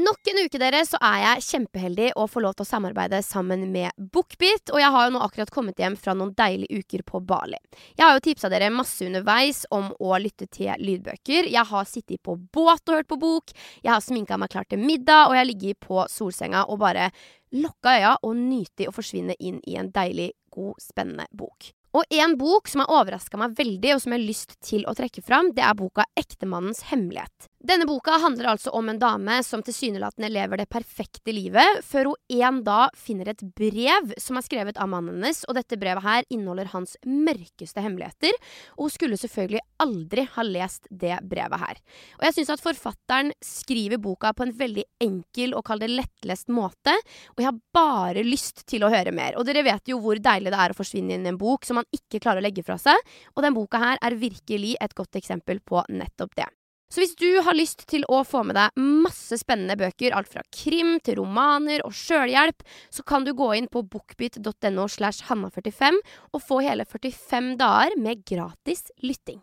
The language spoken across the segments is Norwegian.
Nok en uke dere, så er jeg kjempeheldig å få lov til å samarbeide sammen med Bookbit. Og jeg har jo nå akkurat kommet hjem fra noen deilige uker på Bali. Jeg har jo tipsa dere masse underveis om å lytte til lydbøker. Jeg har sittet på båt og hørt på bok. Jeg har sminka meg klar til middag, og jeg har ligget på solsenga og bare lukka øya og nyter å forsvinne inn i en deilig, god, spennende bok. Og en bok som har overraska meg veldig, og som jeg har lyst til å trekke fram, det er boka 'Ektemannens hemmelighet'. Denne boka handler altså om en dame som tilsynelatende lever det perfekte livet, før hun en dag finner et brev som er skrevet av mannen hennes, og dette brevet her inneholder hans mørkeste hemmeligheter, og hun skulle selvfølgelig aldri ha lest det brevet her. Og jeg syns at forfatteren skriver boka på en veldig enkel og kall det lettlest måte, og jeg har bare lyst til å høre mer. Og dere vet jo hvor deilig det er å forsvinne inn i en bok som man ikke klarer å legge fra seg, og den boka her er virkelig et godt eksempel på nettopp det. Så hvis du har lyst til å få med deg masse spennende bøker, alt fra krim til romaner og sjølhjelp, så kan du gå inn på bookbit.no slash hanna45 og få hele 45 dager med gratis lytting.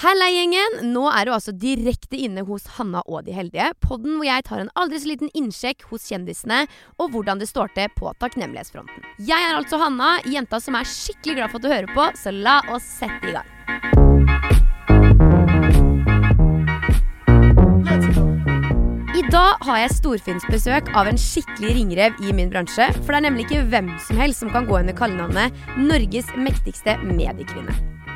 Halla, gjengen! Nå er du altså direkte inne hos Hanna og de heldige. Podden hvor jeg tar en aldri så liten innsjekk hos kjendisene og hvordan det står til på takknemlighetsfronten. Jeg er altså Hanna, jenta som er skikkelig glad for at du hører på, så la oss sette i gang. I dag har jeg storfinnsbesøk av en skikkelig ringrev i min bransje. For det er nemlig ikke hvem som helst som kan gå under kallenavnet Norges mektigste mediekvinne.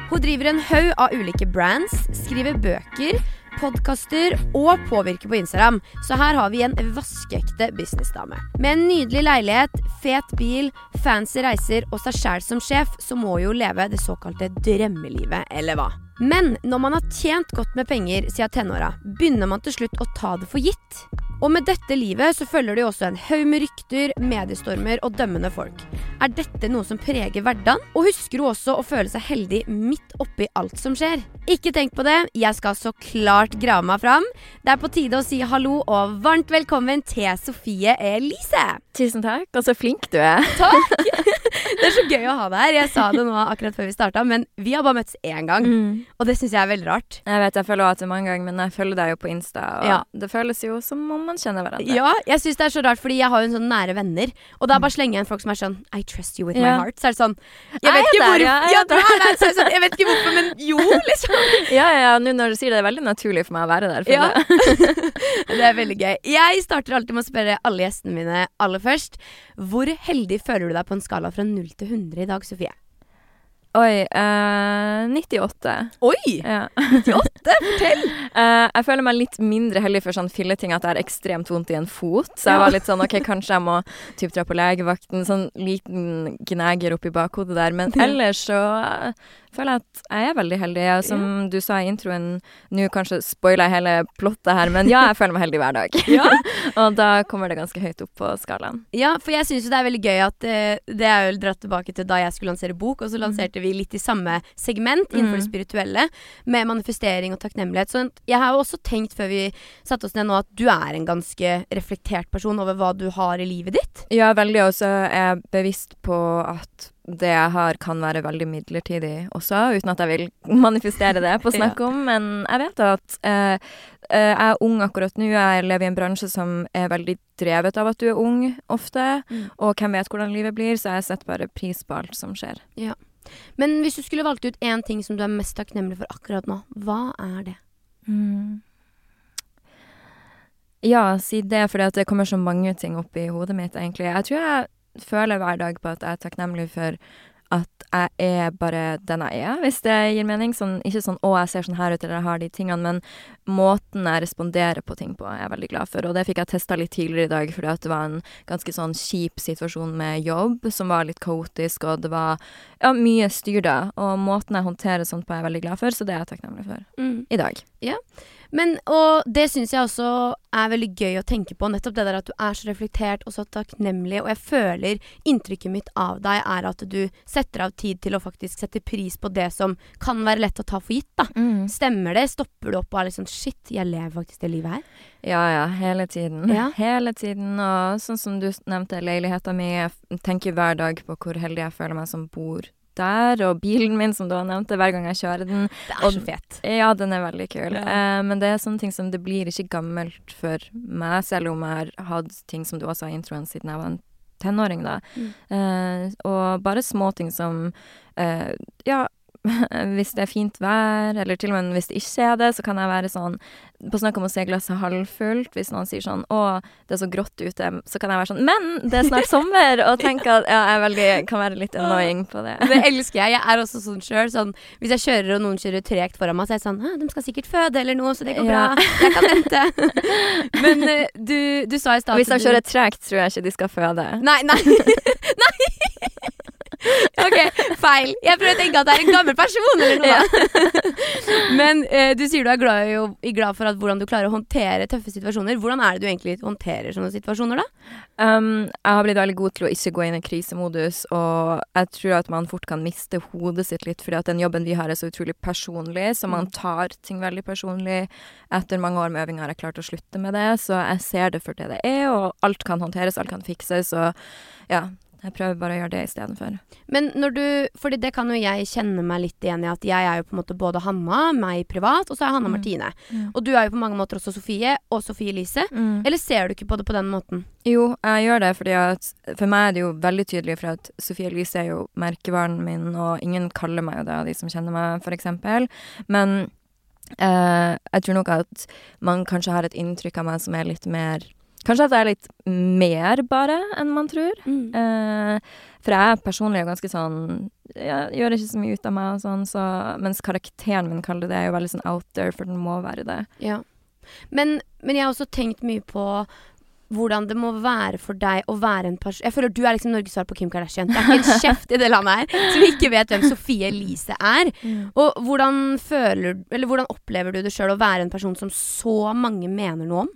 Hun driver en haug av ulike brands, skriver bøker, podkaster og påvirker på Instagram. Så her har vi en vaskeekte businessdame. Med en nydelig leilighet, fet bil, fancy reiser og seg sjæl som sjef, så må hun jo leve det såkalte drømmelivet, eller hva? Men når man har tjent godt med penger siden tenåra, begynner man til slutt å ta det for gitt. Og med dette livet så følger det jo også en haug med rykter, mediestormer og dømmende folk. Er dette noe som preger hverdagen? Og husker du også å føle seg heldig midt oppi alt som skjer? Ikke tenk på det, jeg skal så klart grave meg fram. Det er på tide å si hallo og varmt velkommen til Sofie Elise. Tusen takk, og så flink du er. Takk! Det er så gøy å ha deg her. Jeg sa det nå akkurat før vi starta, men vi har bare møttes én gang. Mm. Og det syns jeg er veldig rart. Jeg vet jeg følger henne mange ganger, men jeg følger deg jo på Insta, og Ja. det føles jo som om man kjenner hverandre. Ja, jeg syns det er så rart, fordi jeg har jo en sånn nære venner. Og da bare slenger jeg inn folk som er sånn I trust you with my heart. Så er det sånn Jeg vet ikke hvorfor ja, jeg ja, du der, så det sånn, Jeg vet ikke hvorfor, men jo, liksom. Ja, ja, ja, nå når du sier det, er veldig naturlig for meg å være der. Ja. Det er veldig gøy. Jeg starter alltid med å spørre alle gjestene mine aller først. Hvor heldig føler du deg på en skala fra 0 til 100 i dag, Sofie? Oi, eh, 98. Oi! Ja. 98? Fortell! Eh, jeg føler meg litt mindre heldig for sånn filleting at jeg har ekstremt vondt i en fot. Så jeg var litt sånn OK, kanskje jeg må typ dra på legevakten. Sånn liten gneger oppi bakhodet der. Men ellers så føler jeg at jeg er veldig heldig. Ja, som du sa i introen, nå kanskje spoiler jeg hele plottet her, men ja, jeg føler meg heldig hver dag. Ja. Og da kommer det ganske høyt opp på skalaen. Ja, for jeg syns jo det er veldig gøy at uh, Det er jo dratt tilbake til da jeg skulle lansere bok, og så lanserte vi litt i samme segment innenfor det Mm. spirituelle, med manifestering og takknemlighet. Så jeg har jo også tenkt før vi satte oss ned nå, at du er en ganske reflektert person over hva du har i livet ditt. Ja, veldig. Og så er jeg bevisst på at det jeg har, kan være veldig midlertidig også, uten at jeg vil manifestere det på snakk om. Men jeg vet at eh, eh, jeg er ung akkurat nå. Jeg lever i en bransje som er veldig drevet av at du er ung ofte. Mm. Og hvem vet hvordan livet blir, så jeg setter bare pris på alt som skjer. Men hvis du skulle valgt ut én ting som du er mest takknemlig for akkurat nå, hva er det? Ja, si det, at det kommer så mange ting opp i hodet mitt, egentlig. Jeg tror jeg føler hver dag på at jeg er takknemlig for at jeg er bare den jeg er, hvis det gir mening. Sånn, ikke sånn 'å, jeg ser sånn her ut', eller 'jeg har de tingene', men måten jeg responderer på ting på, er jeg veldig glad for. Og det fikk jeg testa litt tidligere i dag, fordi det var en ganske sånn kjip situasjon med jobb, som var litt kaotisk, og det var ja, mye styr da. Og måten jeg håndterer sånt på, er jeg veldig glad for, så det er jeg takknemlig for i dag. Men, og det syns jeg også er veldig gøy å tenke på. Nettopp det der at du er så reflektert og så takknemlig. Og jeg føler inntrykket mitt av deg er at du setter av tid til å faktisk sette pris på det som kan være lett å ta for gitt. da. Stemmer det? Stopper du opp og er litt sånn shit, jeg lever faktisk det livet her? Ja, ja, hele tiden. Ja. Hele tiden, og sånn som du nevnte, leiligheta mi. Jeg tenker hver dag på hvor heldig jeg føler meg som bor der. Og bilen min, som du har nevnt, hver gang jeg kjører den. Det Og- er så fet. Ja, den er veldig kul. Ja. Eh, men det er sånne ting som det blir ikke gammelt for meg, selv om jeg har hatt ting som du også har i introen siden jeg var en tenåring, da. Mm. Eh, og bare småting som eh, Ja, hvis det er fint vær, eller til og med hvis det ikke er det, så kan jeg være sånn På snakk om å se glasset halvfullt. Hvis noen sier sånn 'Å, det er så grått ute', så kan jeg være sånn 'Men det er snart sommer!' og tenke at ja, jeg veldig, kan være litt annoying på det. Det elsker jeg. Jeg er også sånn sjøl. Sånn, hvis jeg kjører og noen kjører tregt foran meg, så er jeg sånn De skal sikkert føde eller noe, så det går Ja. bra. Jeg kan vente. Men eh, du, du sa i stad Hvis de kjører tregt, tror jeg ikke de skal føde. Nei, nei. nei. OK, feil. Jeg prøver å tenke at det er en gammel person eller noe. Ja. Men eh, du sier du er glad, jo, glad for at hvordan du klarer å håndtere tøffe situasjoner. Hvordan er det du egentlig håndterer sånne situasjoner, da? Um, jeg har blitt veldig god til å ikke gå inn i krisemodus, og jeg tror at man fort kan miste hodet sitt litt, fordi at den jobben vi har er så utrolig personlig, så man tar ting veldig personlig. Etter mange år med øving har jeg klart å slutte med det, så jeg ser det for det det er, og alt kan håndteres, alt kan fikses, og ja, jeg prøver bare å gjøre det istedenfor. Men når du Fordi det kan jo jeg kjenne meg litt igjen i, at jeg er jo på en måte både Hanna, meg privat, og så er Hanna Mm. Martine. Mm. Og du er jo på mange måter også Sofie og Sofie Elise. Mm. Eller ser du ikke på det på den måten? Jo, jeg gjør det fordi at For meg er det jo veldig tydelig, for at Sofie Elise er jo merkevaren min, og ingen kaller meg jo det av de som kjenner meg, eksempel. Men eh, jeg tror nok at man kanskje har et inntrykk av meg som er litt mer Kanskje at jeg er litt mer bare enn man tror. Eh, for jeg personlig er ganske sånn Jeg gjør ikke så mye ut av meg og sånn, så Mens karakteren min kaller det, er jo veldig sånn out there, for den må være det. Ja. Men, men jeg har også tenkt mye på hvordan det må være for deg å være en person Jeg føler du er liksom Norges svar på Kim Kardashian. Det er ikke en kjeft i det landet her som ikke vet hvem Sofie Elise er. Og hvordan føler Eller hvordan opplever du det sjøl å være en person som så mange mener noe om?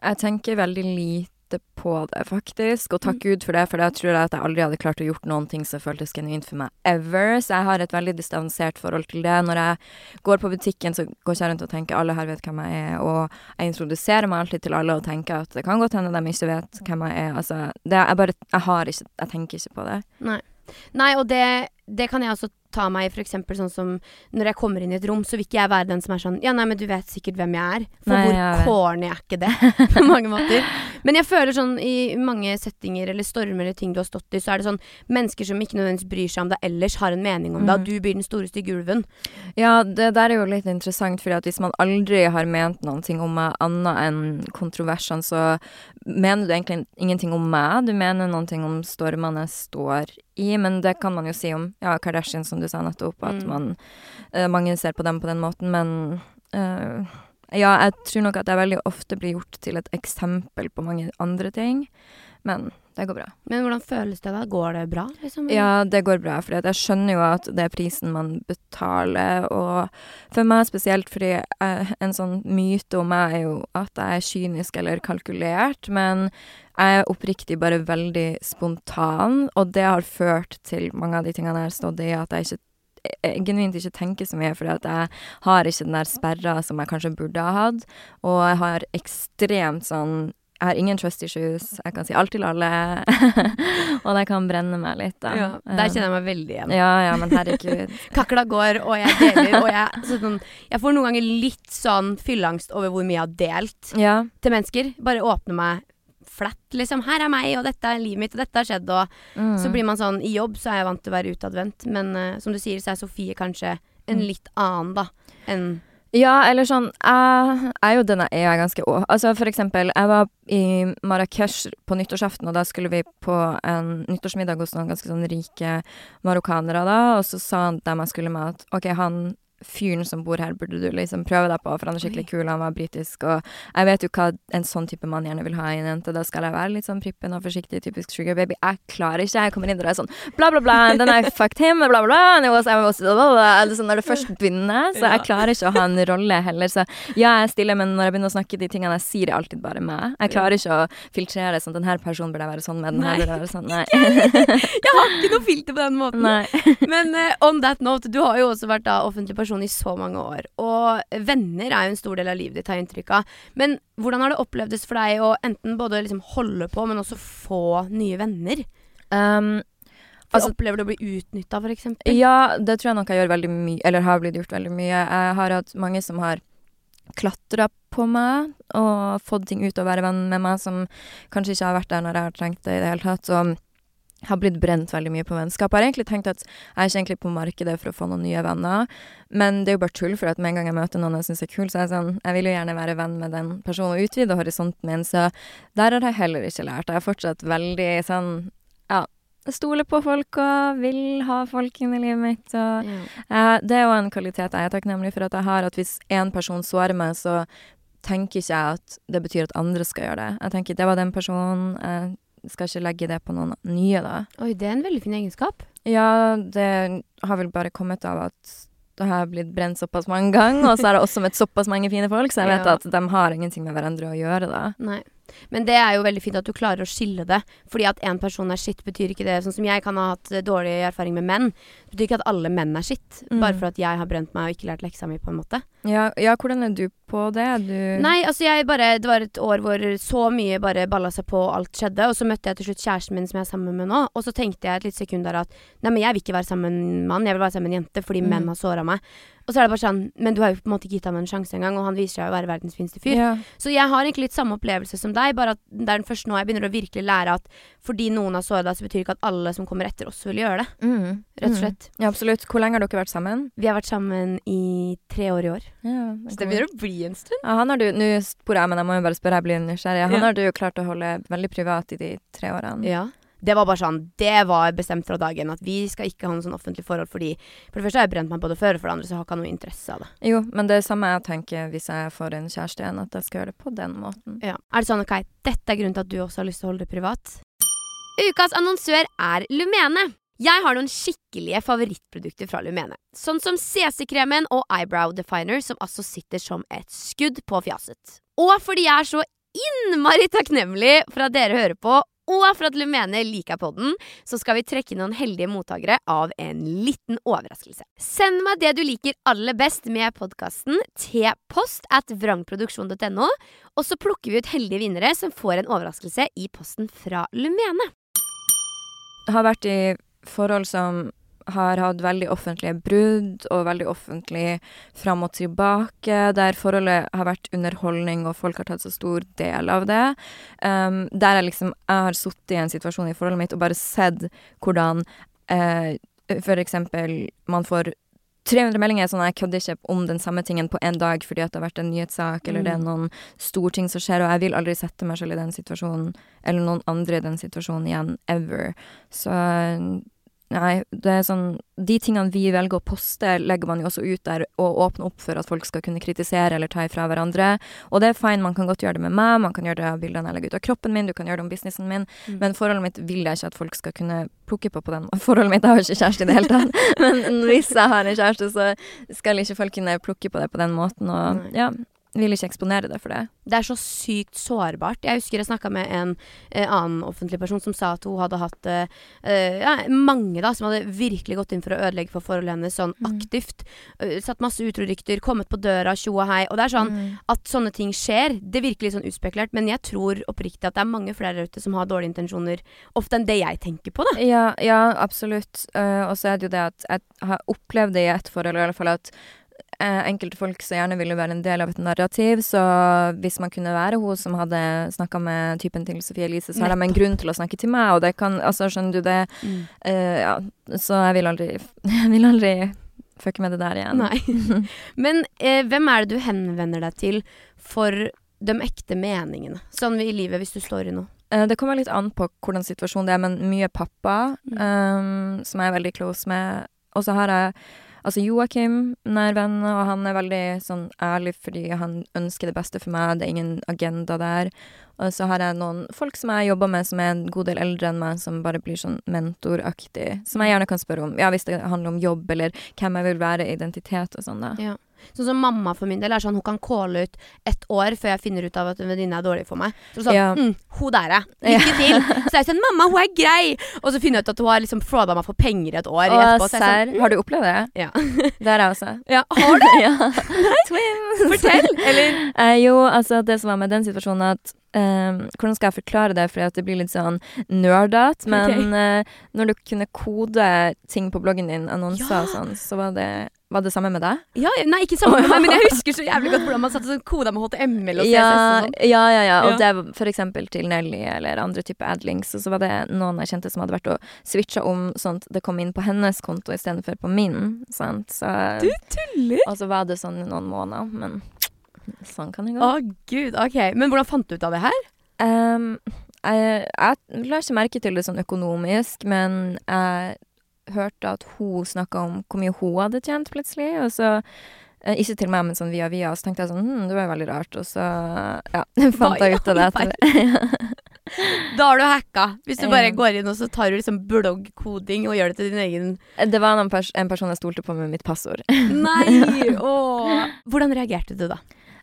Jeg tenker veldig lite på det, faktisk. Og takk Gud for det, for da tror jeg at jeg aldri hadde klart å gjort noen ting som føltes genuint for meg ever. Så jeg har et veldig distansert forhold til det. Når jeg går på butikken, så går ikke jeg rundt og tenker alle her vet hvem jeg er, og jeg introduserer meg alltid til alle og tenker at det kan godt hende de ikke vet hvem jeg er. Altså, det jeg bare Jeg har ikke Jeg tenker ikke på det. Nei. Nei, og det, det kan jeg også ta meg i, eksempel sånn som når jeg kommer inn i et rom, så vil ikke jeg være den som er sånn Ja, nei, men du vet sikkert hvem jeg er. For Nei, hvor corny er ikke det, på mange måter. Men jeg føler sånn i mange settinger eller stormer eller ting du har stått i, så er det sånn mennesker som ikke nødvendigvis bryr seg om deg ellers, har en mening om deg, Mm. og du blir den store stygge ulven. Ja, det der er jo litt interessant, fordi at hvis man aldri har ment noen ting om meg annet enn kontroversene, så mener du egentlig ingenting om meg. Du mener noen ting om stormene står i, men det kan man jo si om ja, Kardashian, som du sa nettopp, at Mm. man uh, Mange ser på dem på den måten, men uh, ja, jeg tror nok at jeg veldig ofte blir gjort til et eksempel på mange andre ting, men det går bra. Men hvordan føles det da? Går det bra? Liksom? Ja, det går bra, for jeg skjønner jo at det er prisen man betaler, og for meg spesielt fordi jeg, en sånn myte om meg er jo at jeg er kynisk eller kalkulert, men jeg er oppriktig bare veldig spontan, og det har ført til mange av de tingene jeg har stått i, at jeg ikke jeg genuint ikke tenker så mye, for jeg har ikke den der sperra som jeg kanskje burde ha hatt, og jeg har ekstremt sånn jeg har ingen trust issues, jeg kan si alt til alle, og det kan brenne meg litt, da. Ja, der kjenner jeg meg veldig igjen. Ja, ja, men herregud. Kakla går, og jeg deler, og jeg, sånn, jeg får noen ganger litt sånn fylleangst over hvor mye jeg har delt Ja, til mennesker. Bare åpner meg flatt, liksom. Her er meg, og dette er livet mitt, og dette har skjedd, og mm. så blir man sånn I jobb så er jeg vant til å være utadvendt, men uh, som du sier, så er Sofie kanskje en Mm. litt annen, da, enn Ja, eller sånn Jeg er jo den jeg er, ganske òg. Altså, for eksempel, jeg var i Marrakech på nyttårsaften, og da skulle vi på en nyttårsmiddag hos noen ganske sånn rike marokkanere, da, og så sa han dem jeg skulle med, at OK, han fyren som bor her, burde du liksom prøve deg på, for han er skikkelig kul, han var britisk, og jeg vet jo hva en sånn type mann gjerne vil ha i en jente, da skal jeg være litt sånn prippen og forsiktig, typisk sugar baby. Jeg klarer ikke, jeg kommer inn der og er sånn bla, bla, bla, and then I fucked him, bla, bla, bla, and it was, I was, bla, bla, bla. Sånn når det først begynner, så jeg klarer ikke å ha en rolle heller, så ja, jeg er stille, men når jeg begynner å snakke de tingene jeg sier, er alltid bare meg. Jeg klarer ikke å filtrere sånn, den her personen burde jeg være sånn med, den her burde jeg være sånn, nei. Jeg har ikke noe filter på den måten. nei. Men uh, on that note, du har jo også vært da offentlig person i så mange år. Og venner er jo en stor del av livet ditt, har jeg inntrykk av. Men hvordan har det opplevdes for deg å enten både liksom holde på, men også få nye venner? Um, Altså- Opplever du å bli utnytta, eksempel? Ja, det tror jeg nok jeg gjør veldig mye, eller har blitt gjort veldig mye. Jeg har hatt mange som har klatra på meg og fått ting ut og være venn med meg som kanskje ikke har vært der når jeg har trengt det i det hele tatt. Og har blitt brent veldig mye på vennskap. Jeg har egentlig tenkt at jeg er ikke egentlig på markedet for å få noen nye venner, men det er jo bare tull, for at med en gang jeg møter noen jeg syns er kul, så er jeg sånn Jeg vil jo gjerne være venn med den personen og utvide horisonten min, så der har jeg heller ikke lært. Jeg er fortsatt veldig sånn Ja, jeg stoler på folk og vil ha folk inn i livet mitt og mm. Eh, det er jo en kvalitet jeg er takknemlig for at jeg har, at hvis én person sårer meg, så tenker ikke jeg at det betyr at andre skal gjøre det. Jeg tenker det var den personen, jeg skal ikke legge det på noen nye, da. Oi, det er en veldig fin egenskap. Ja, det har vel bare kommet av at det har blitt brent såpass mange ganger, og så har jeg også møtt såpass mange fine folk, så jeg vet Ja. at de har ingenting med hverandre å gjøre, da. Nei. Men det er jo veldig fint at du klarer å skille det. Fordi at en person er skitt, betyr ikke det Sånn som jeg kan ha hatt eh, dårlig erfaring med menn. Det betyr ikke at alle menn er skitt. Mm. Bare for at jeg har brent meg og ikke lært leksa mi, på en måte. Ja, ja hvordan er du på det? Du Nei, altså jeg bare Det var et år hvor så mye bare balla seg på, og alt skjedde. Og så møtte jeg til slutt kjæresten min som jeg er sammen med nå. Og så tenkte jeg et lite sekund der at nei, men jeg vil ikke være sammen med en mann, jeg vil være sammen med en jente fordi Mm. menn har såra meg. Og så er det bare sånn Men du har jo på en måte gitt ham en sjanse engang, og han viser seg å være verdens fineste fyr. Ja. Så jeg har egentlig litt samme opplevelse som deg, bare at det er den første nå jeg begynner å virkelig lære at fordi noen har såra deg, så betyr ikke at alle som kommer etter oss, vil gjøre det. Mm. Rett og Mm. slett. Ja, absolutt. Hvor lenge har dere vært sammen? Vi har vært sammen i tre år i år. Ja, Så det begynner å bli en stund. Ja, han har du, Nå sporer jeg, men jeg må jo bare spørre, jeg blir nysgjerrig. Han Ja. har du jo klart å holde veldig privat i de tre årene. Ja. Det var bare sånn, det var bestemt fra dagen at vi skal ikke ha noe sånn offentlig forhold fordi For det første har jeg brent meg på det før, og for det andre så har ikke noe interesse av det. Jo, men det er samme jeg tenker hvis jeg får en kjæreste igjen, at jeg skal gjøre det på den måten. Ja. Er det sånn, ok, dette er grunnen til at du også har lyst til å holde det privat? Ukas annonsør er Lumene. Jeg har noen skikkelige favorittprodukter fra Lumene. Sånn som CC-kremen og Eyebrow Definer, som altså sitter som et skudd på fjaset. Og fordi jeg er så innmari takknemlig for at dere hører på, og for at Lumene liker podden, så skal vi trekke noen heldige mottakere av en liten overraskelse. Send meg det du liker aller best med podkasten til post at vrangproduksjon.no, og så plukker vi ut heldige vinnere som får en overraskelse i posten fra Lumene. Jeg har vært i forhold som har hatt veldig offentlige brudd og veldig offentlig fram og tilbake, der forholdet har vært underholdning og folk har tatt så stor del av det. Um, der jeg liksom Jeg har sittet i en situasjon i forholdet mitt og bare sett hvordan uh, for eksempel man får 300 meldinger sånn jeg kødder ikke om den samme tingen på én dag fordi at det har vært en nyhetssak, eller det er noen stor ting som skjer, og jeg vil aldri sette meg selv i den situasjonen, eller noen andre i den situasjonen igjen, ever. Så nei, det er sånn De tingene vi velger å poste, legger man jo også ut der, og åpner opp for at folk skal kunne kritisere eller ta ifra hverandre. Og det er fine, man kan godt gjøre det med meg, man kan gjøre det av bildene jeg legger ut av kroppen min, du kan gjøre det om businessen min, Mm. men forholdet mitt vil jeg ikke at folk skal kunne plukke på på den Forholdet mitt, jeg har ikke kjæreste i det hele tatt, men hvis jeg har en kjæreste, så skal ikke folk kunne plukke på det på den måten, og Nei. ja, vil ikke eksponere deg for det. Det er så sykt sårbart. Jeg husker jeg snakka med en eh, annen offentlig person som sa at hun hadde hatt eh, eh, ja, mange da, som hadde virkelig gått inn for å ødelegge for forholdet hennes sånn Mm. aktivt. Uh, satt masse utrorykter, kommet på døra, tjo og hei. Og det er sånn Mm. at sånne ting skjer. Det virker litt sånn uspekulert, men jeg tror oppriktig at det er mange flere ute som har dårlige intensjoner ofte enn det jeg tenker på, da. Ja, ja absolutt. Uh, og så er det jo det at jeg har opplevd det i ett forhold, i hvert fall at enkelte folk så gjerne ville være en del av et narrativ, så hvis man kunne være hun som hadde snakka med typen til Sofie Elise, så har de en grunn til å snakke til meg, og det kan Altså, skjønner du det? Eh, ja, så jeg vil aldri Jeg vil aldri fucke med det der igjen. Nei. Men eh, hvem er det du henvender deg til for de ekte meningene? Sånn i livet, hvis du står i noe. Eh, Det kommer litt an på hvordan situasjonen det er, men mye pappa, Mm. um, som jeg er veldig close med. Og så har jeg altså Joakim, nær venn, og han er veldig sånn ærlig fordi han ønsker det beste for meg, det er ingen agenda der. Og så har jeg noen folk som jeg jobber med som er en god del eldre enn meg, som bare blir sånn mentoraktig, som jeg gjerne kan spørre om, ja, hvis det handler om jobb, eller hvem jeg vil være, identitet og sånn, da. Ja. Sånn som mamma for min del er sånn, hun kan calle ut ett år før jeg finner ut av at en venninne er dårlig for meg. Så sånn, Ja. mm, hun der er. Lykke til. Så jeg sånn, mamma, hun er grei. Og så finner jeg ut at hun har liksom frauda meg for penger i et år. Å, etterpå, er sånn, Har du opplevd det? Ja. Det har jeg også. ja, har du? ja. Twins. Fortell! Eller Eh, jo, altså det som var med den situasjonen at Um, Hvordan skal jeg forklare det, for det blir litt sånn nerdete. Men eh, når du kunne kode ting på bloggen din, annonser Ja. og sånn, så var det, var det samme med deg? ja, Nei, ikke samme med meg, men jeg husker så jævlig godt hvordan man satte sånn koda med HTML og CSS Ja, og sånn. ja, ja, ja. Og Ja. det var for eksempel til Nelly eller andre typer adlings, Og så var det noen jeg kjente som hadde vært og switcha om sånn at det kom inn på hennes konto istedenfor på min. Sant? Så, Du tuller! og så var det sånn i noen måneder, men sånn kan det gå. Å gud, ok. Men hvordan fant du ut av det her? Um, jeg, jeg la ikke merke til det sånn økonomisk, men jeg hørte at hun snakka om hvor mye hun hadde tjent plutselig, og så eh, ikke til meg, men sånn via via. Så tenkte jeg sånn hm, det var veldig rart. Og så ja, fant jeg ut av det etter det. Da har du hacka. Hvis du bare går inn og så tar du liksom bloggkoding og gjør det til din egen Det var en, pers en person jeg stolte på med mitt passord. Nei! Åh. Hvordan reagerte du da?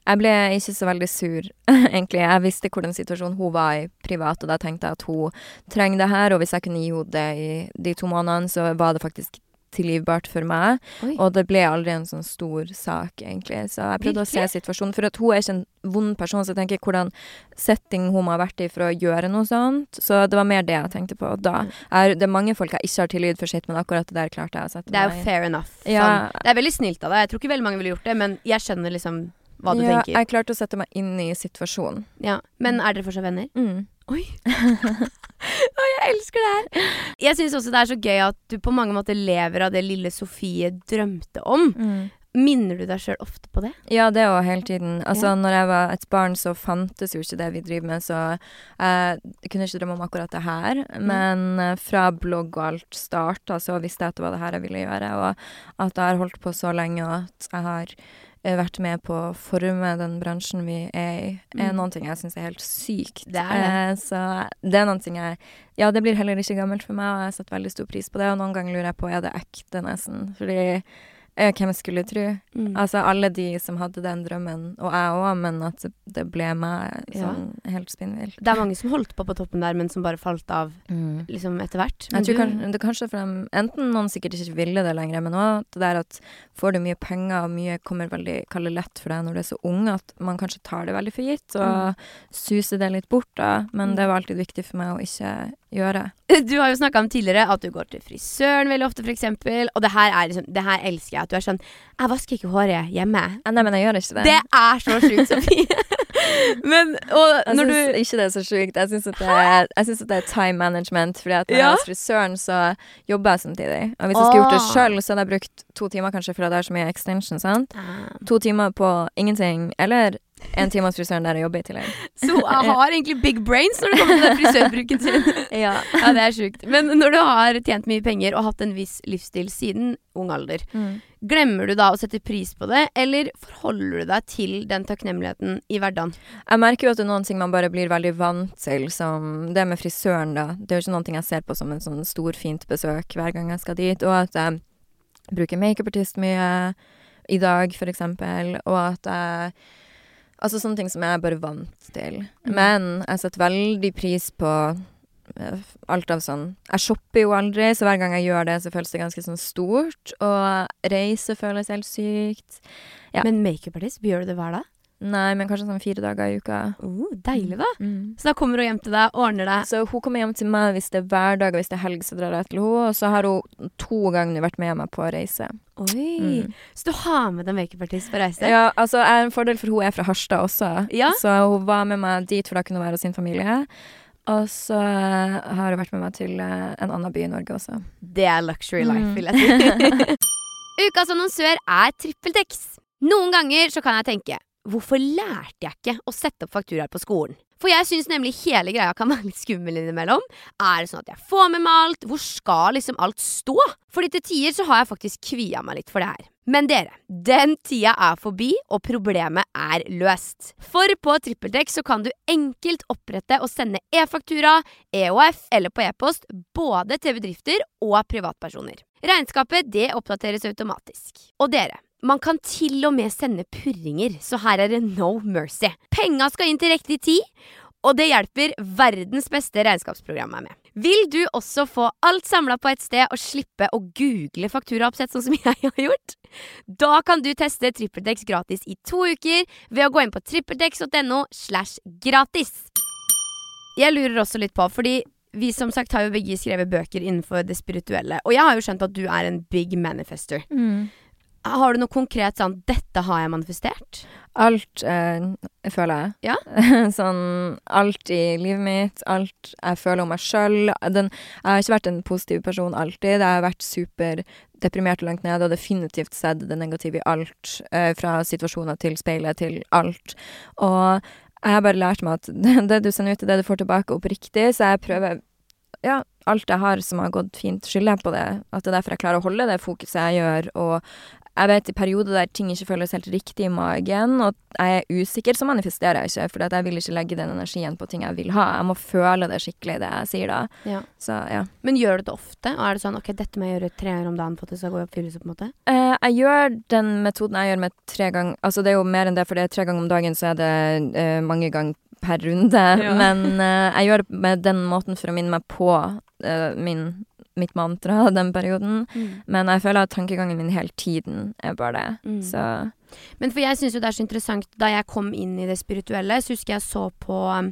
Jeg ble ikke så veldig sur, egentlig. Jeg visste hvordan situasjonen hun var i privat, og da tenkte jeg at hun trenger det her, og hvis jeg kunne gi henne det i de to månedene, så var det faktisk tilgivbart for meg. Oi. Og det ble aldri en sånn stor sak, egentlig. Så jeg prøvde å se situasjonen. For at hun er ikke en vond person, så jeg tenker hvordan setting hun må ha vært i for å gjøre noe sånt. Så det var mer det jeg tenkte på da. Er, det er mange folk jeg ikke har tilgitt for sitt, men akkurat det der klarte jeg å sette Det er jo fair enough. Ja. Sånn. Det er veldig snilt av deg. Jeg tror ikke veldig mange ville gjort det, men jeg skjønner liksom hva du ja, tenker. jeg klarte å sette meg inn i situasjonen. Ja. Men er dere fortsatt venner? Mm. Oi. Jeg elsker det her. Jeg syns også det er så gøy at du på mange måter lever av det lille Sofie drømte om. Mm. Minner du deg sjøl ofte på det? Ja, det òg hele tiden. Altså, Ja. når jeg var et barn, så fantes jo ikke det vi driver med, så jeg jeg kunne ikke drømme om akkurat det her. Men uh, fra blogg og alt starta, så visste jeg at det var det her jeg ville gjøre, og at jeg har holdt på så lenge, og at jeg har eh, vært med på å forme den bransjen vi er i, er Mm. noen ting jeg syns er helt sykt. Det er det. Eh, så det er noen ting jeg Ja, det blir heller ikke gammelt for meg, og jeg setter veldig stor pris på det, og noen ganger lurer jeg på er det ekte, nesten. Fordi eh, hvem skulle tro? Mm. Altså alle de som hadde den drømmen, og jeg òg, men at det ble meg Ja. sånn helt spinnvilt. Det er mange som holdt på på toppen der, men som bare falt av liksom etter hvert. Men Jeg tror du- det kanskje for dem, enten noen sikkert ikke ville det lenger, men òg det der at får du mye penger, og mye kommer veldig kalle lett for deg når du er så ung, at man kanskje tar det veldig for gitt, og suser det litt bort, da. Men Mm. det var alltid viktig for meg å ikke gjøre. Du har jo snakka om tidligere at du går til frisøren veldig ofte, f.eks. Og det her, er liksom, det her elsker jeg. At du er sånn Jeg vasker ikke håret hjemme. Nei, men jeg gjør ikke det. Det er så sjukt, Sofie. Men og Jeg syns du ikke det er så sjukt. Jeg syns at, at det er time management. Fordi at når jeg er frisøren, så jobber jeg samtidig. Og hvis jeg skulle gjort det Åh. sjøl, så hadde jeg brukt to timer kanskje fordi det er så mye extension. sant? Ah. To timer på ingenting, eller en time hos frisøren der jeg jobber i tillegg. Så jeg har egentlig big brains når det kommer til den frisørbruken sin. Ja. Ja, det er sjukt. Men når du har tjent mye penger og hatt en viss livsstil siden ung alder, Mm. glemmer du da å sette pris på det, eller forholder du deg til den takknemligheten i hverdagen? Jeg merker jo at det er noen ting man bare blir veldig vant til, som det med frisøren, da. Det er jo ikke ting jeg ser på som en sånn stor, fint besøk hver gang jeg skal dit. Og at jeg bruker makeupartist mye i dag, for eksempel. Og at jeg Altså sånne ting som jeg er bare vant til. Mm. Men jeg setter veldig pris på eh, alt av sånn Jeg shopper jo aldri, så hver gang jeg gjør det, så føles det ganske sånn stort. Og reise føles helt sykt. Ja. Men makeupartist, gjør du det hver dag? Nei, men kanskje sånn fire dager i uka. Oh, deilig, da. Mm. Så da kommer hun hjem til deg, ordner deg. Så hun kommer hjem til meg hvis det er hverdag, og hvis det er helg, så drar jeg til henne. Og så har hun to ganger vært med meg på reise. Oi. Mm. Så du har med deg makeupartist på reise? Ja, altså, en fordel, for hun er fra Harstad også. Ja? Så hun var med meg dit, for da kunne hun være hos sin familie. Og så eh, har hun vært med meg til eh, en annen by i Norge også. Det er luxury life, Mm. vil jeg si. Ukas annonsør er TrippelTex. Noen ganger så kan jeg tenke Hvorfor lærte jeg ikke å sette opp fakturaer på skolen? For jeg syns nemlig hele greia kan være litt skummel innimellom. Er det sånn at jeg får med meg alt? Hvor skal liksom alt stå? Fordi til tider så har jeg faktisk kvia meg litt for det her. Men dere, den tida er forbi, og problemet er løst. For på TrippelTex så kan du enkelt opprette og sende e-faktura, EOF eller på e-post både til bedrifter og privatpersoner. Regnskapet det oppdateres automatisk. Og dere, man kan til og med sende purringer, så her er det no mercy. Penga skal inn til riktig tid, og det hjelper verdens beste regnskapsprogram meg med. Vil du også få alt samla på et sted og slippe å google fakturaoppsett sånn som jeg har gjort? Da kan du teste TrippelTex gratis i to uker ved å gå inn på trippeltex.no slash gratis. Jeg lurer også litt på, fordi vi som sagt har jo begge skrevet bøker innenfor det spirituelle, og jeg har jo skjønt at du er en big manifester. Mm. Har du noe konkret sånn 'dette har jeg manifestert'? Alt, eh, føler jeg. Ja. sånn alt i livet mitt, alt jeg føler om meg sjøl. Jeg har ikke vært en positiv person alltid. Jeg har vært superdeprimert og langt nede, og definitivt sett det negative i alt. Eh, fra situasjoner til speilet til alt. Og jeg har bare lært meg at det du sender ut, er det du får tilbake oppriktig, så jeg prøver ja, alt jeg har som har gått fint, skylder jeg på det. At det er derfor jeg klarer å holde det fokuset jeg gjør. Og jeg vet i perioder der ting ikke føles helt riktig i magen, og jeg er usikker, så manifesterer jeg ikke. For jeg vil ikke legge den energien på ting jeg vil ha. Jeg må føle det skikkelig, det jeg sier da. Ja. Så, ja. Men gjør du det ofte? Og er det sånn ok, dette må jeg gjøre tre ganger om dagen for at det skal gå i oppfyllelse? på en måte? Eh, jeg gjør den metoden jeg gjør med tre ganger Altså det er jo mer enn det, for det er tre ganger om dagen, så er det eh, mange ganger per runde. Ja. Men eh, jeg gjør det med den måten for å minne meg på eh, min, mitt mantra den perioden. Men jeg føler at tankegangen min hele tiden er bare det. Mm. Så Men for jeg syns jo det er så interessant Da jeg kom inn i det spirituelle, så husker jeg så på um,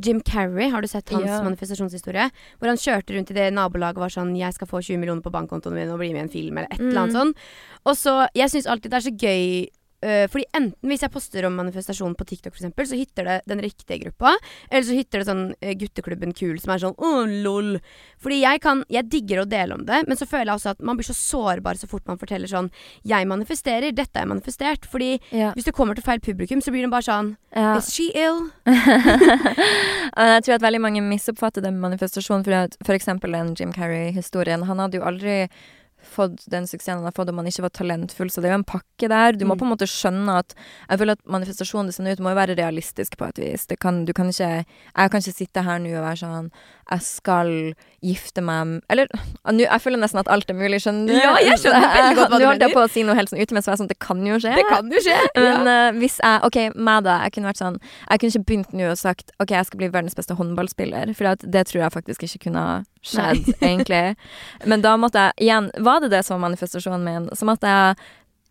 Jim Carrey. Har du sett hans Ja. manifestasjonshistorie? Hvor han kjørte rundt i det nabolaget og var sånn 'Jeg skal få 20 millioner på bankkontoen min og bli med i en film', eller et eller annet sånt sånn. Og så Jeg syns alltid det er så gøy øh, fordi enten hvis jeg poster om manifestasjon på TikTok, for eksempel, så hitter det den riktige gruppa. Eller så hitter det sånn uh, gutteklubben kul som er sånn åh, lol. Fordi jeg kan Jeg digger å dele om det, men så føler jeg også at man blir så sårbar så fort man forteller sånn Jeg manifesterer, dette er manifestert. Fordi ja. hvis du kommer til feil publikum, så blir det bare sånn ja. Is she ill? Jeg tror at veldig mange misoppfatter det med manifestasjon, for eksempel den Jim Carrey-historien. Han hadde jo aldri fått den suksessen han har fått og man ikke var talentfull, så det er jo en pakke der. Du må Mm. på en måte skjønne at Jeg føler at manifestasjonen det sender ut, må jo være realistisk på et vis. Det kan, du kan ikke Jeg kan ikke sitte her nå og være sånn Jeg skal gifte meg Eller jeg føler nesten at alt er mulig, skjønner du? Ja, jeg skjønner veldig godt hva du Nå holdt jeg mener. på å si noe helt sånn ute, men så var jeg sånn Det kan jo skje. Det kan jo skje. Men ja. uh, hvis jeg OK, meg da. Jeg kunne vært sånn Jeg kunne ikke begynt nå og sagt OK, jeg skal bli verdens beste håndballspiller, for det tror jeg faktisk ikke kunne skjedd, egentlig. Men da måtte jeg Igjen, var det det som var manifestasjonen min? Som at jeg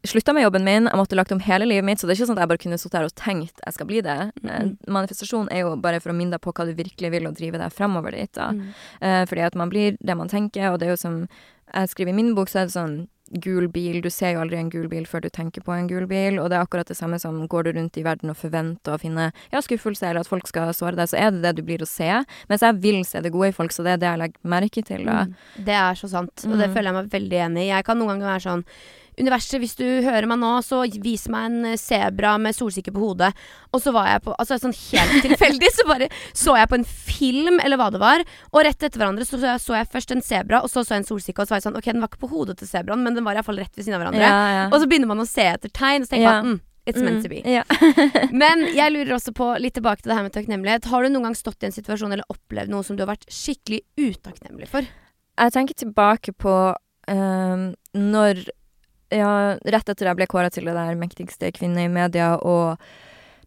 slutta med jobben min, jeg måtte lagt om hele livet mitt, så det er ikke sånn at jeg bare kunne sittet her og tenkt jeg skal bli det. Mhm. Manifestasjon er jo bare for å minne deg på hva du virkelig vil, og drive deg fremover dit, da. Mm. Eh, fordi at man blir det man tenker, og det er jo som jeg skriver i min bok, så er det sånn gul bil. Du ser jo aldri en gul bil før du tenker på en gul bil, og det er akkurat det samme som går du rundt i verden og forventer å finne ja, skuffelse, eller at folk skal såre deg, så er det det du blir å se. Mens jeg vil se det gode i folk, så det er det jeg legger merke til, da. Mm. Det er så sant, og det Mm. føler jeg meg veldig enig i. Jeg kan noen ganger være sånn Universet, hvis du hører meg nå, så vis meg en eh, sebra med solsikke på hodet. Og så var jeg på Altså sånn helt tilfeldig, så bare så jeg på en film, eller hva det var. Og rett etter hverandre så, så, jeg, så jeg først en sebra, og så så jeg en solsikke. Og så var jeg sånn Ok, den var ikke på hodet til sebraen, men den var iallfall rett ved siden av hverandre. Ja, ja. Og så begynner man å se etter tegn, og så tenker Ja. man mm, It's meant to be. Mm, yeah. Men jeg lurer også på, litt tilbake til det her med takknemlighet. Har du noen gang stått i en situasjon eller opplevd noe som du har vært skikkelig utakknemlig for? Jeg tenker tilbake på um, når ja, Rett etter jeg ble kåra til det der mektigste kvinne i media, og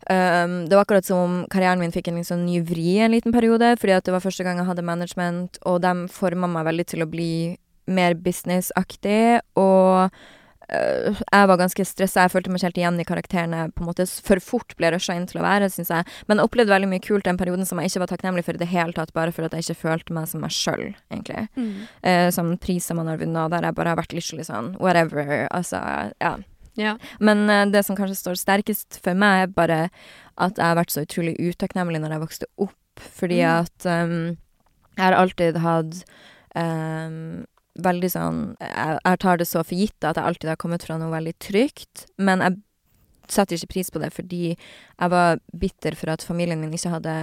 um, det var akkurat som om karrieren min fikk en liksom ny vri en liten periode, fordi at det var første gang jeg hadde management, og de forma meg veldig til å bli mer businessaktig, og jeg var ganske stressa. Jeg følte meg ikke helt igjen i karakterene. på en måte For fort ble rusha inn til å være, syns jeg. Men jeg opplevde veldig mye kult den perioden som jeg ikke var takknemlig for i det hele tatt, bare for at jeg ikke følte meg som meg sjøl, egentlig. Eh, som priser man har vunnet, der jeg bare har vært litt sånn whatever. Altså, ja. Ja. Men eh, det som kanskje står sterkest for meg, er bare at jeg har vært så utrolig utakknemlig når jeg vokste opp, fordi Mm. at um, jeg har alltid hatt um, veldig sånn jeg, jeg tar det så for gitt at jeg alltid har kommet fra noe veldig trygt, men jeg setter ikke pris på det fordi jeg var bitter for at familien min ikke hadde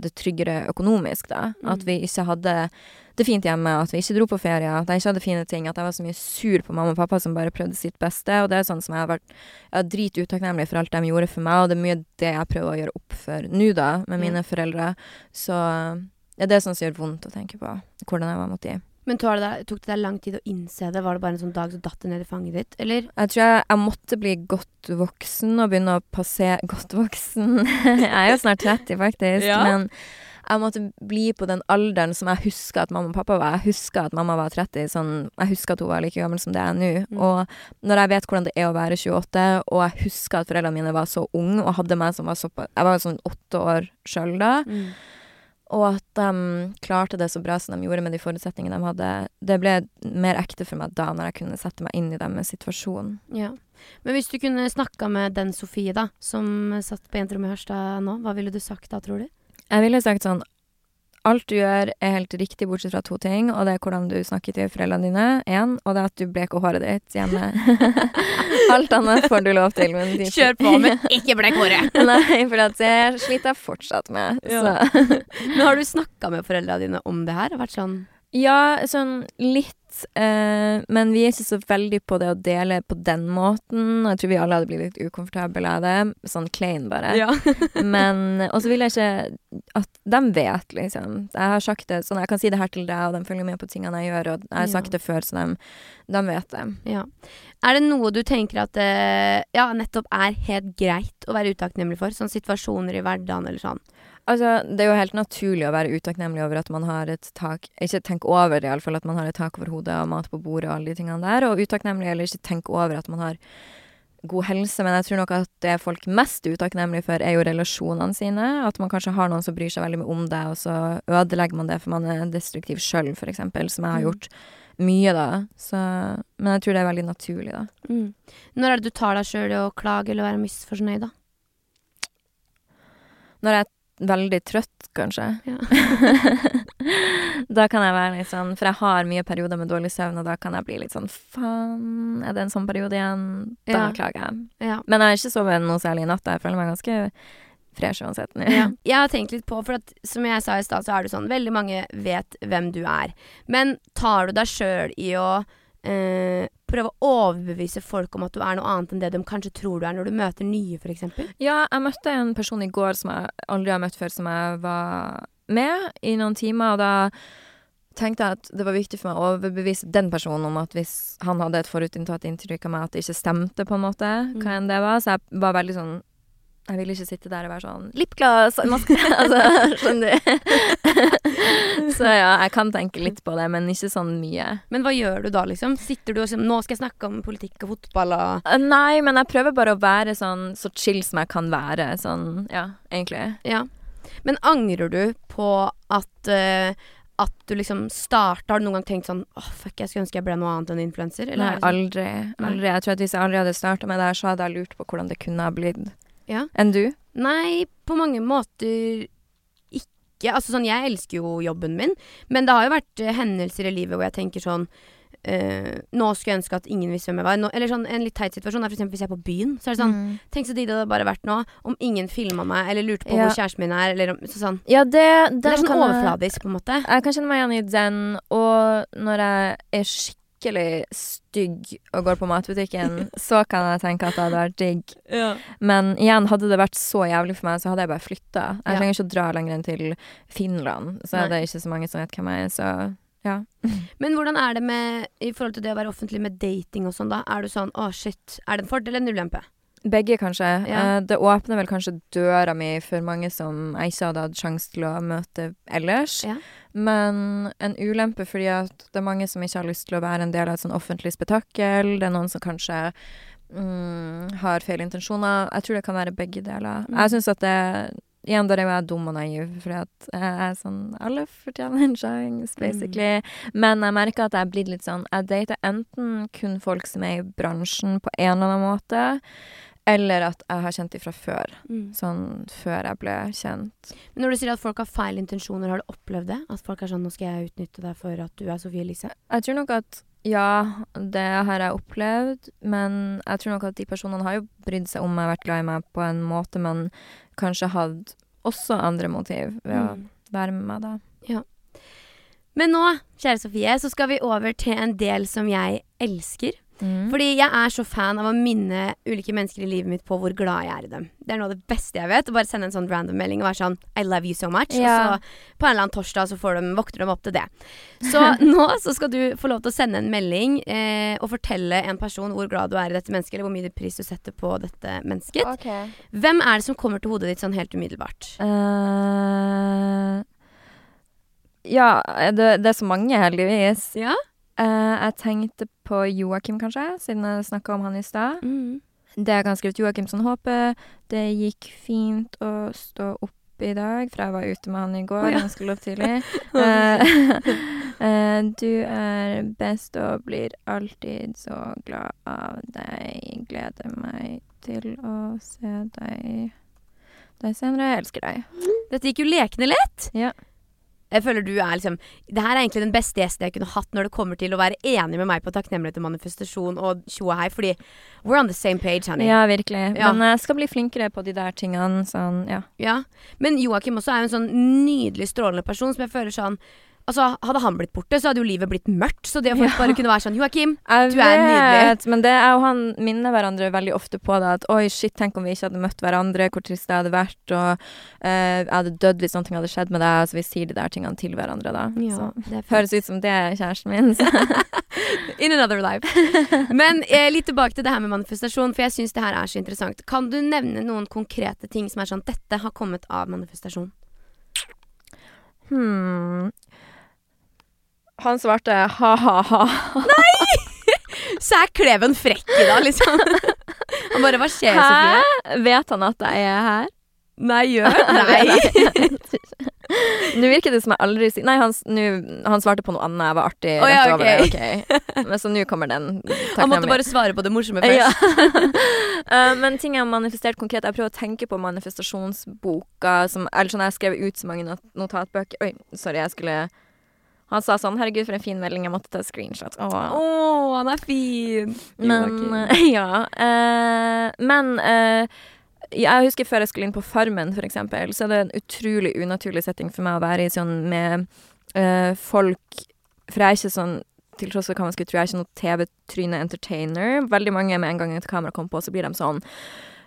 det tryggere økonomisk, da. Mm. At vi ikke hadde det fint hjemme, at vi ikke dro på ferie, at jeg ikke hadde fine ting, at jeg var så mye sur på mamma og pappa som bare prøvde sitt beste, og det er sånn som jeg har vært jeg er drituktakknemlig for alt de gjorde for meg, og det er mye det jeg prøver å gjøre opp for nå, da, med mine foreldre. Så ja, det er sånn som gjør vondt å tenke på, hvordan jeg var mot de. Men tok det, deg, tok det deg lang tid å innse det? Var det bare en sånn dag som datt det ned i fanget ditt, eller? Jeg tror jeg, jeg måtte bli godt voksen og begynne å passere Godt voksen? jeg er jo snart 30, faktisk. Ja. Men jeg måtte bli på den alderen som jeg husker at mamma og pappa var. Jeg husker at mamma var 30. Sånn, jeg husker at hun var like gammel som det jeg er nå. Mm. Og når jeg vet hvordan det er å være 28, og jeg husker at foreldrene mine var så unge og hadde meg som var såpass Jeg var sånn åtte år sjøl da. Og at de klarte det så bra som de gjorde med de forutsetningene de hadde. Det ble mer ekte for meg da, når jeg kunne sette meg inn i deres situasjon. Ja. Men hvis du kunne snakka med den Sofie, da, som satt på jenterommet i Harstad nå, hva ville du sagt da, tror du? Jeg ville sagt sånn Alt du gjør er helt riktig, bortsett fra to ting, og det er hvordan du snakker til foreldrene dine, én, og det er at du bleker håret ditt hjemme. Alt annet får du lov til. Men de- Kjør på, men ikke blek håret! Nei, for det sliter jeg fortsatt med. Ja. Så. Men har du snakka med foreldrene dine om det her? Vært sånn Ja, sånn litt. Eh, men vi er ikke så veldig på det å dele på den måten. Jeg tror vi alle hadde blitt litt ukomfortable av det. Sånn klein, bare. Ja. Men Og så vil jeg ikke at de vet, liksom. Jeg har sagt det sånn, jeg kan si det her til deg, og de følger med på tingene jeg gjør, og jeg har Ja. sagt det før, så de, de vet det. ja. Er det noe du tenker at det ja, nettopp er helt greit å være utakknemlig for? Sånn situasjoner i hverdagen eller sånn? Altså, det er jo helt naturlig å være utakknemlig over at man har et tak Ikke tenk over, iallfall, at man har et tak over hodet og mat på bordet og alle de tingene der, og utakknemlig eller ikke tenk over at man har god helse, men jeg tror nok at det folk mest er utakknemlige for, er jo relasjonene sine. At man kanskje har noen som bryr seg veldig mye om deg, og så ødelegger man det for man er destruktiv sjøl, eksempel, som jeg har Mm. gjort mye da. Så, men jeg tror det er veldig naturlig, da. Mm. Når er det du tar deg sjøl i å klage eller være misfornøyd, da? Når jeg veldig trøtt, kanskje. Ja. da kan jeg være litt sånn For jeg har mye perioder med dårlig søvn, og da kan jeg bli litt sånn Faen, er det en sånn periode igjen? Da Ja. klager jeg. Ja. Men jeg har ikke sovet noe særlig i natt. Jeg føler meg ganske fresh uansett nå. Ja. Jeg har tenkt litt på, for at, som jeg sa i stad, så er det sånn Veldig mange vet hvem du er. Men tar du deg sjøl i å eh, prøve å overbevise folk om at du er noe annet enn det de kanskje tror du er, når du møter nye, f.eks.? Ja, jeg møtte en person i går som jeg aldri har møtt før, som jeg var med i noen timer, og da tenkte jeg at det var viktig for meg å overbevise den personen om at hvis han hadde et forutinntatt inntrykk av meg, at det ikke stemte, på en måte, hva enn det var. Så jeg var veldig sånn jeg ville ikke sitte der og være sånn Lipgloss! Altså, skjønner du? så ja, jeg kan tenke litt på det, men ikke sånn mye. Men hva gjør du da, liksom? Sitter du og sier 'nå skal jeg snakke om politikk og fotball' og Eh, Nei, men jeg prøver bare å være sånn så chill som jeg kan være. Sånn, ja, egentlig. Ja. Men angrer du på at uh, at du liksom starta Har du noen gang tenkt sånn Åh, fuck, jeg skulle ønske jeg ble noe annet enn influenser? Nei, sånn- aldri. aldri. Jeg tror at Hvis jeg aldri hadde starta med det her, så hadde jeg lurt på hvordan det kunne ha blitt. Ja. Enn du? Nei, på mange måter ikke. Altså sånn, jeg elsker jo jobben min, men det har jo vært eh, hendelser i livet hvor jeg tenker sånn eh, Nå skulle jeg ønske at ingen visste hvem jeg var. Nå, eller sånn En litt teit situasjon er eksempel hvis jeg er på byen. Så er det sånn Mm. Tenk så digg det hadde bare vært nå om ingen filma meg eller lurte på Ja. hvor kjæresten min er. Eller om, så sånn. Ja, det, den Det er sånn kan jeg- overfladisk, på en måte. Jeg kan kjenne meg igjen i den, og når jeg er skikkelig stygg og går på matbutikken, så kan jeg tenke at det hadde vært digg. Men igjen, hadde det vært så jævlig for meg, så hadde jeg bare flytta. Jeg Ja. trenger ikke å dra lenger enn til Finland, så er det ikke så mange som vet hvem jeg er, så ja. Men hvordan er det med i forhold til det å være offentlig med dating og sånn, da? Er du sånn å shit, er det en fordel eller en ulempe? Begge, kanskje. Ja. Eh, det åpner vel kanskje døra mi for mange som jeg ikke hadde hatt sjanse til å møte ellers. Ja. Men en ulempe fordi at det er mange som ikke har lyst til å være en del av et sånn offentlig spetakkel. Det er noen som kanskje mm, har feil intensjoner. Jeg tror det kan være begge deler. Mm. Jeg syns at det Igjen, der er jo jeg dum og naiv, fordi at jeg er sånn Alle fortjener en sjanse, basically. Men jeg merker at jeg er blitt litt sånn Jeg dater enten kun folk som er i bransjen på en eller annen måte, eller at jeg har kjent dem fra før. Sånn før jeg ble kjent. Men når du sier at folk har feil intensjoner, har du opplevd det? At folk er sånn 'nå skal jeg utnytte deg for at du er Sofie Elise'? Jeg tror nok at ja, det har jeg opplevd, men jeg tror nok at de personene har jo brydd seg om meg, vært glad i meg på en måte, men kanskje hadde også andre motiv ved å Mm. være med meg da. Ja. Men nå, kjære Sofie, så skal vi over til en del som jeg elsker. Mm. Fordi jeg er så fan av å minne ulike mennesker i livet mitt på hvor glad jeg er i dem. Det er noe av det beste jeg vet. Å bare sende en sånn random melding og være sånn I love you so much. Ja. Og så på en eller annen torsdag så får de, våkner de opp til det. Så nå så skal du få lov til å sende en melding eh, og fortelle en person hvor glad du er i dette mennesket, eller hvor mye pris du setter på dette mennesket. Okay. Hvem er det som kommer til hodet ditt sånn helt umiddelbart? Uh... ja, det, det er så mange, heldigvis. Ja? Eh, jeg tenkte på Joakim, kanskje, siden jeg snakka om han i stad. Mm. Det jeg kan skrive til Joakim sånn håper det gikk fint å stå opp i dag, for jeg var ute med han i går Oh, ja. ganske lov tidlig. Eh, eh, du er best og blir alltid så glad av deg. Gleder meg til å se deg deg senere. Jeg elsker deg. Dette gikk jo lekende lett. Ja. Jeg føler du er liksom Det her er egentlig den beste gjesten jeg kunne hatt når det kommer til å være enig med meg på takknemlighet og manifestasjon og tjo og hei, fordi we're on the same page, honey. Ja, virkelig. Ja. Men jeg skal bli flinkere på de der tingene. Sånn, ja. Ja. Men Joakim også er jo en sånn nydelig, strålende person som jeg føler sånn Altså, Hadde han blitt borte, så hadde jo livet blitt mørkt. Så det å Ja. bare kunne være sånn Joakim, Du er nydelig. men det er jo han minner hverandre veldig ofte på det. At oi, shit, tenk om vi ikke hadde møtt hverandre, hvor trist det hadde vært. Og eh, jeg hadde dødd hvis noe hadde skjedd med deg. Så vi sier de der tingene til hverandre, da. Så. det. Høres ut som det er kjæresten min. In another life. Men eh, litt tilbake til det her med manifestasjon, for jeg syns det her er så interessant. Kan du nevne noen konkrete ting som er sånn Dette har kommet av manifestasjon. Hmm. Han svarte ha-ha-ha. Nei! Så er Kleven frekk i dag, liksom. Han bare Hva skjer, Sofie? Hæ? Vet han at jeg er her? Nei, gjør Nei. Nå virker det som jeg aldri sier Nei, han, nu, han svarte på noe annet. Jeg var artig oh, ja, rett over det. ok. ok. Men så nå kommer den. Han måtte bare svare på det morsomme først. Ja. uh, men ting jeg har manifestert konkret Jeg prøver å tenke på manifestasjonsboka som, Eller sånn jeg har skrevet ut så mange not notatbøker Oi, sorry, jeg skulle Han sa sånn 'Herregud, for en fin melding. Jeg måtte ta screenshot'. Å, Åh. han er fin. Men Ja. eh, men eh, jeg husker før jeg skulle inn på Farmen, for eksempel, så er det en utrolig unaturlig setting for meg å være i sånn med eh, folk For jeg er ikke sånn til tross for hva man skulle tro, jeg er ikke noe TV-tryne-entertainer. Veldig mange med en gang et kamera kommer på, så blir de sånn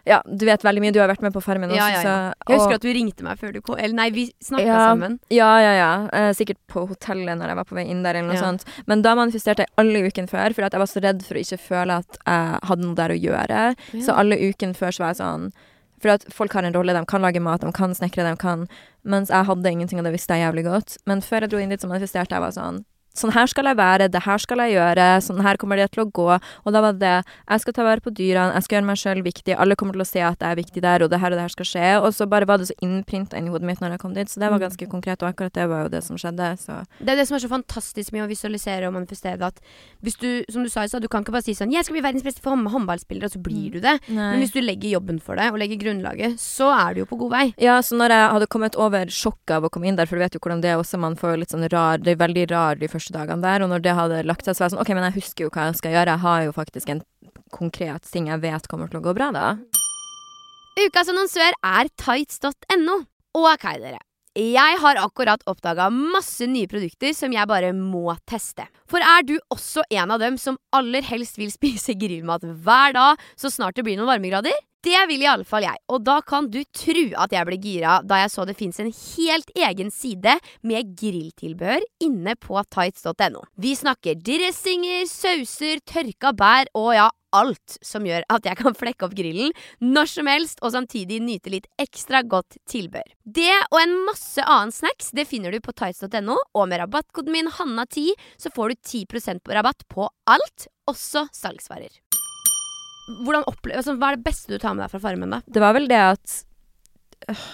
Ja, du vet veldig mye, du har vært med på Farmen også, Ja, ja, ja. så Jeg husker og- at du ringte meg før du kom. Eller nei, vi snakka sammen. Ja, ja, ja. Eh, sikkert på hotellet når jeg var på vei inn der, eller noe sånt. Men da manifesterte jeg alle ukene før, for jeg var så redd for å ikke føle at jeg hadde noe der å gjøre. Så alle ukene før så var jeg sånn For at folk har en rolle, de kan lage mat, de kan snekre, de kan Mens jeg hadde ingenting, og det visste jeg jævlig godt. Men før jeg dro inn dit, så manifesterte jeg var sånn Sånn her skal jeg være, det her skal jeg gjøre, sånn her kommer det til å gå. Og da var det Jeg skal ta vare på dyrene, jeg skal gjøre meg sjøl viktig, alle kommer til å se at jeg er viktig der, og det her og det her skal skje. Og så bare var det så innprinta inn i hodet mitt når jeg kom dit, så det var Mm. ganske konkret, og akkurat det var jo det som skjedde, så Det er det som er så fantastisk med å visualisere og manifestere. At hvis du, som du sa i stad, du kan ikke bare si sånn 'Jeg skal bli verdens beste hånd- håndballspiller', og så blir Mm. du det. Men hvis du legger jobben for det, og legger grunnlaget, så er du jo på god vei. Ja, så når jeg hadde kommet over sjokket av å komme inn der, for du vet jo hvordan det er også, man får litt sånn rar Det er veldig rar de første dagene der, og når det hadde lagt seg, så var jeg sånn OK, men jeg husker jo hva jeg skal gjøre, jeg har jo faktisk en konkret ting jeg vet kommer til å gå bra, da. Ukas annonsør er tights.no. Ok, dere. Jeg har akkurat oppdaga masse nye produkter som jeg bare må teste. For er du også en av dem som aller helst vil spise grillmat hver dag så snart det blir noen varmegrader? Det vil i alle fall jeg, og da kan du tru at jeg ble gira da jeg så det fins en helt egen side med grilltilbehør inne på tights.no. Vi snakker dressinger, sauser, tørka bær og ja, alt som gjør at jeg kan flekke opp grillen når som helst og samtidig nyte litt ekstra godt tilbehør. Det og en masse annen snacks det finner du på tights.no, og med rabattkoden min Hanna10 så får du 10 på rabatt på alt, også salgsvarer. Hvordan opple altså, Hva er det beste du tar med deg fra Farmen, da? Det var vel det at øh,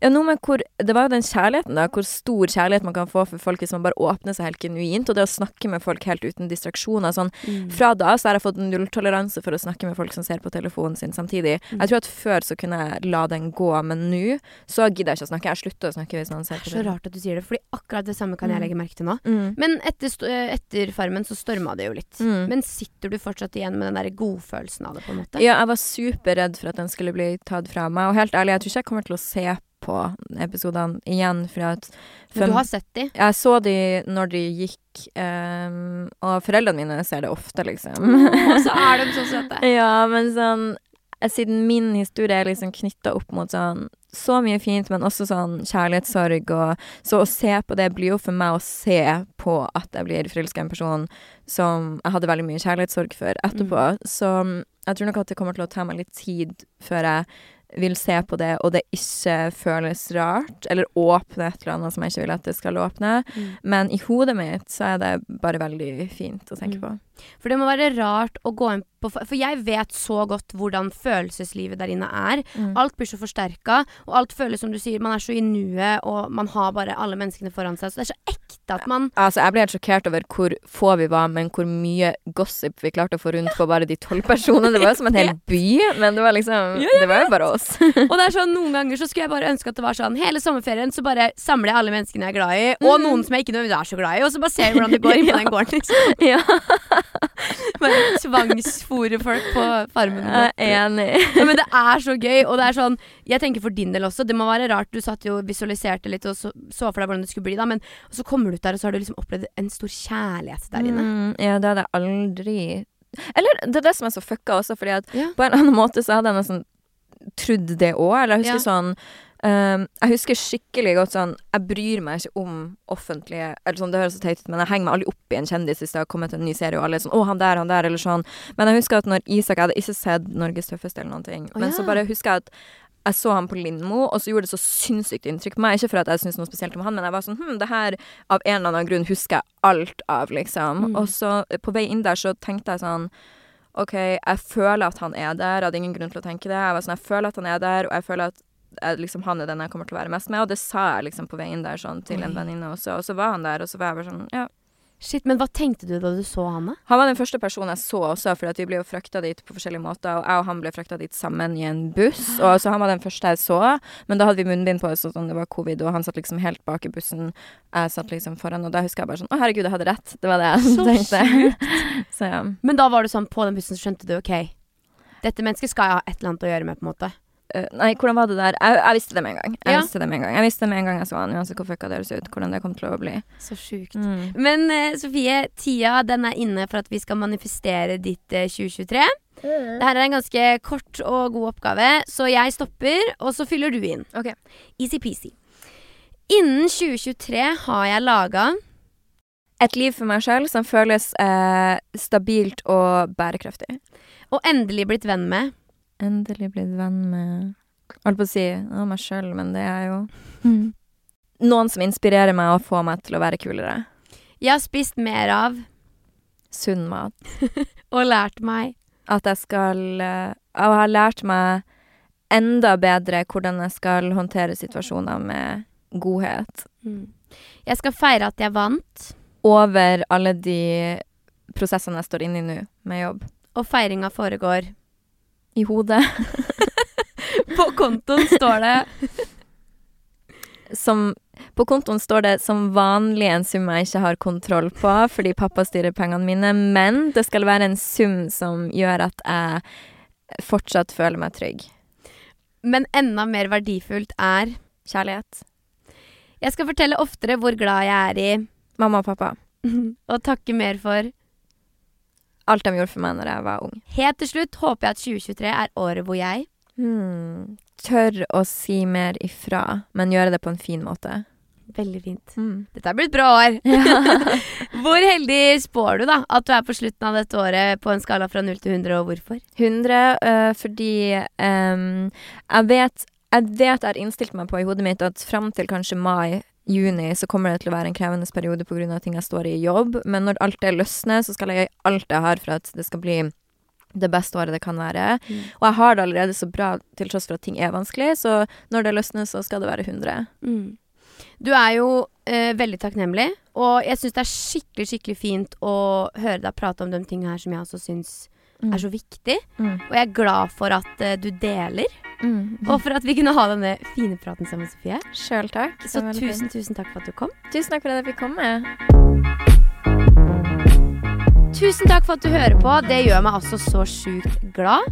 Ja, noe med hvor Det var jo den kjærligheten, da. Hvor stor kjærlighet man kan få for folk hvis man bare åpner seg helt genuint. Og det å snakke med folk helt uten distraksjoner. Sånn Fra da så har jeg fått nulltoleranse for å snakke med folk som ser på telefonen sin samtidig. Mm. Jeg tror at før så kunne jeg la den gå, men nå så gidder jeg ikke å snakke. Jeg slutter å snakke hvis noen ser Det på er så rart at du sier det, Fordi akkurat det samme kan jeg Mm. legge merke til nå. Mm. Men etter, eh, etter Farmen så storma det jo litt. Mm. Men sitter du fortsatt igjen med den der godfølelsen av det, på en måte? Ja, jeg var superredd for at den skulle bli tatt fra meg. Og helt ærlig, jeg tror ikke jeg kommer til å se på episodene igjen, fordi at Men du har sett de. Jeg så de når de gikk, um, og foreldrene mine ser det ofte, liksom. Og så er de så søte. ja, men sånn Siden min historie er liksom knytta opp mot sånn så mye fint, men også sånn kjærlighetssorg og Så å se på det blir jo for meg å se på at jeg blir forelska i en person som jeg hadde veldig mye kjærlighetssorg for etterpå. Så mm, jeg tror nok at det kommer til å ta meg litt tid før jeg vil se på det, og det ikke føles rart, eller åpne et eller annet som jeg ikke vil at det skal åpne. Mm. Men i hodet mitt så er det bare veldig fint å tenke Mm. på. For det må være rart å gå inn på For jeg vet så godt hvordan følelseslivet der inne er. Mm. Alt blir så forsterka, og alt føles som du sier, man er så i nuet, og man har bare alle menneskene foran seg. Så det er så ekte at man Altså, jeg ble helt sjokkert over hvor få vi var, men hvor mye gossip vi klarte å få rundt på bare de tolv personene. Det var jo som en hel by, men det var liksom Det var jo bare oss. Og det er sånn, noen ganger så skulle jeg bare ønske at det var sånn hele sommerferien så bare samler jeg alle menneskene jeg er glad i, og Mm. noen som jeg ikke nødvendigvis er så glad i, og så bare ser vi hvordan det går inn på den gården. Liksom. ja, Bare tvangsfòre folk på farmen. jeg er enig. Ja, men det er så gøy, og det er sånn Jeg tenker for din del også, det må være rart. Du satt jo og visualiserte litt og så, så for deg hvordan det skulle bli, da, men så kommer du ut der, og så har du liksom opplevd en stor kjærlighet der inne. Mm, ja, det hadde jeg aldri Eller det er det som er så fucka også, fordi at Ja. på en annen måte så hadde jeg nesten trodd det òg. Eller jeg husker Ja. sånn Jeg husker skikkelig godt sånn Jeg bryr meg ikke om offentlige Eller sånn, Det høres så teit ut, men jeg henger meg aldri opp i en kjendis hvis det har kommet en ny serie, og alle er sånn 'Å, han der, han der', eller sånn. Men jeg husker at når Isak Jeg hadde ikke sett Norges tøffeste eller noen ting, oh, men ja. så bare husker jeg at jeg så han på Lindmo, og så gjorde det så sinnssykt inntrykk på meg. Ikke for at jeg syntes noe spesielt om han, men jeg var sånn Hm, det her av en eller annen grunn husker jeg alt av, liksom. Mm. Og så eh, på vei inn der så tenkte jeg sånn OK, jeg føler at han er der. Jeg hadde ingen grunn til å tenke det. Jeg var sånn, jeg føler at han er der, og jeg føler at jeg, liksom, han er den jeg kommer til å være mest med. Og det sa jeg liksom på veien der sånn til en venninne også, og så var han der, og så var jeg bare sånn Ja. Shit, men hva tenkte du da du så han, da? Han var den første personen jeg så også, for vi ble jo frakta dit på forskjellige måter. Og jeg og han ble frakta dit sammen i en buss. Og så han var den første jeg så. Men da hadde vi munnbind på oss, sånn, det var covid, og han satt liksom helt bak i bussen. Jeg satt liksom foran, og da husker jeg bare sånn Å, herregud, jeg hadde rett. Det var det jeg Så tenkte. så ja. Men da var du sånn på den bussen, så skjønte du OK, dette mennesket skal jeg ha et eller annet å gjøre med, på en måte. Eh, nei, hvordan var det der? Jeg, jeg visste det med en gang. Jeg Ja. visste det med en gang Jeg visste det med en gang jeg så han, uansett hvor fucka det høres ut. Hvordan det kom til å bli. Så sjukt. Mm. Men uh, Sofie, tida den er inne for at vi skal manifestere ditt uh, 2023. Det her er en ganske kort og god oppgave, så jeg stopper, og så fyller du inn. Ok. Easy-peasy. Innen 2023 har jeg laga Et liv for meg sjøl som føles uh, stabilt og bærekraftig. og endelig blitt venn med Endelig blitt venn med Holdt på å si å, meg sjøl, men det er jo Noen som inspirerer meg og får meg til å være kulere. Jeg har spist mer av Sunn mat. og lært meg At jeg skal eh, Og har lært meg enda bedre hvordan jeg skal håndtere situasjoner med godhet. mm. Jeg skal feire at jeg vant, Over alle de prosessene jeg står inne i nå, med jobb. og feiringa foregår. I hodet. På kontoen står det Som På kontoen står det som vanlig en sum jeg ikke har kontroll på, fordi pappa styrer pengene mine, men det skal være en sum som gjør at jeg fortsatt føler meg trygg. Men enda mer verdifullt er Kjærlighet. Jeg skal fortelle oftere hvor glad jeg er i, Mamma og pappa. og takke mer for. Alt de gjorde for meg når jeg var ung. Helt til slutt håper jeg at 2023 er året hvor jeg Hmm. Tør å si mer ifra, men gjøre det på en fin måte. Veldig fint. Mm. Dette er et bra år. Hvor heldig spår du da at du er på slutten av dette året på en skala fra 0 til 100, og hvorfor? 100 øh, fordi ehm, jeg vet Jeg vet jeg har innstilt meg på i hodet mitt at fram til kanskje mai, juni, så kommer det til å være en krevende periode pga. ting jeg står i i jobb. Men når alt det løsner, så skal jeg gjøre alt jeg har for at det skal bli det beste året det kan være. Mm. Og jeg har det allerede så bra til tross for at ting er vanskelig, så når det løsner, så skal det være 100. Mm. Du er jo eh, veldig takknemlig, og jeg syns det er skikkelig skikkelig fint å høre deg prate om de tingene her som jeg også syns Mm. er så viktig. Mm. Og jeg er glad for at eh, du deler, Mm. og for at vi kunne ha denne fine praten sammen, Sofie. Sjøl takk. Så tusen, fin. tusen takk for at du kom. tusen takk for at jeg fikk komme. Tusen takk for at du hører på. Det gjør meg altså så sjukt glad.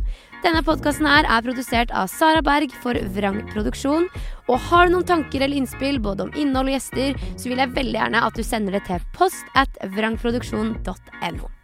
Denne podkasten her er produsert av Sara Berg for Vrang Produksjon. Og har du noen tanker eller innspill både om innhold og gjester, så vil jeg veldig gjerne at du sender det til post at vrangproduksjon.no.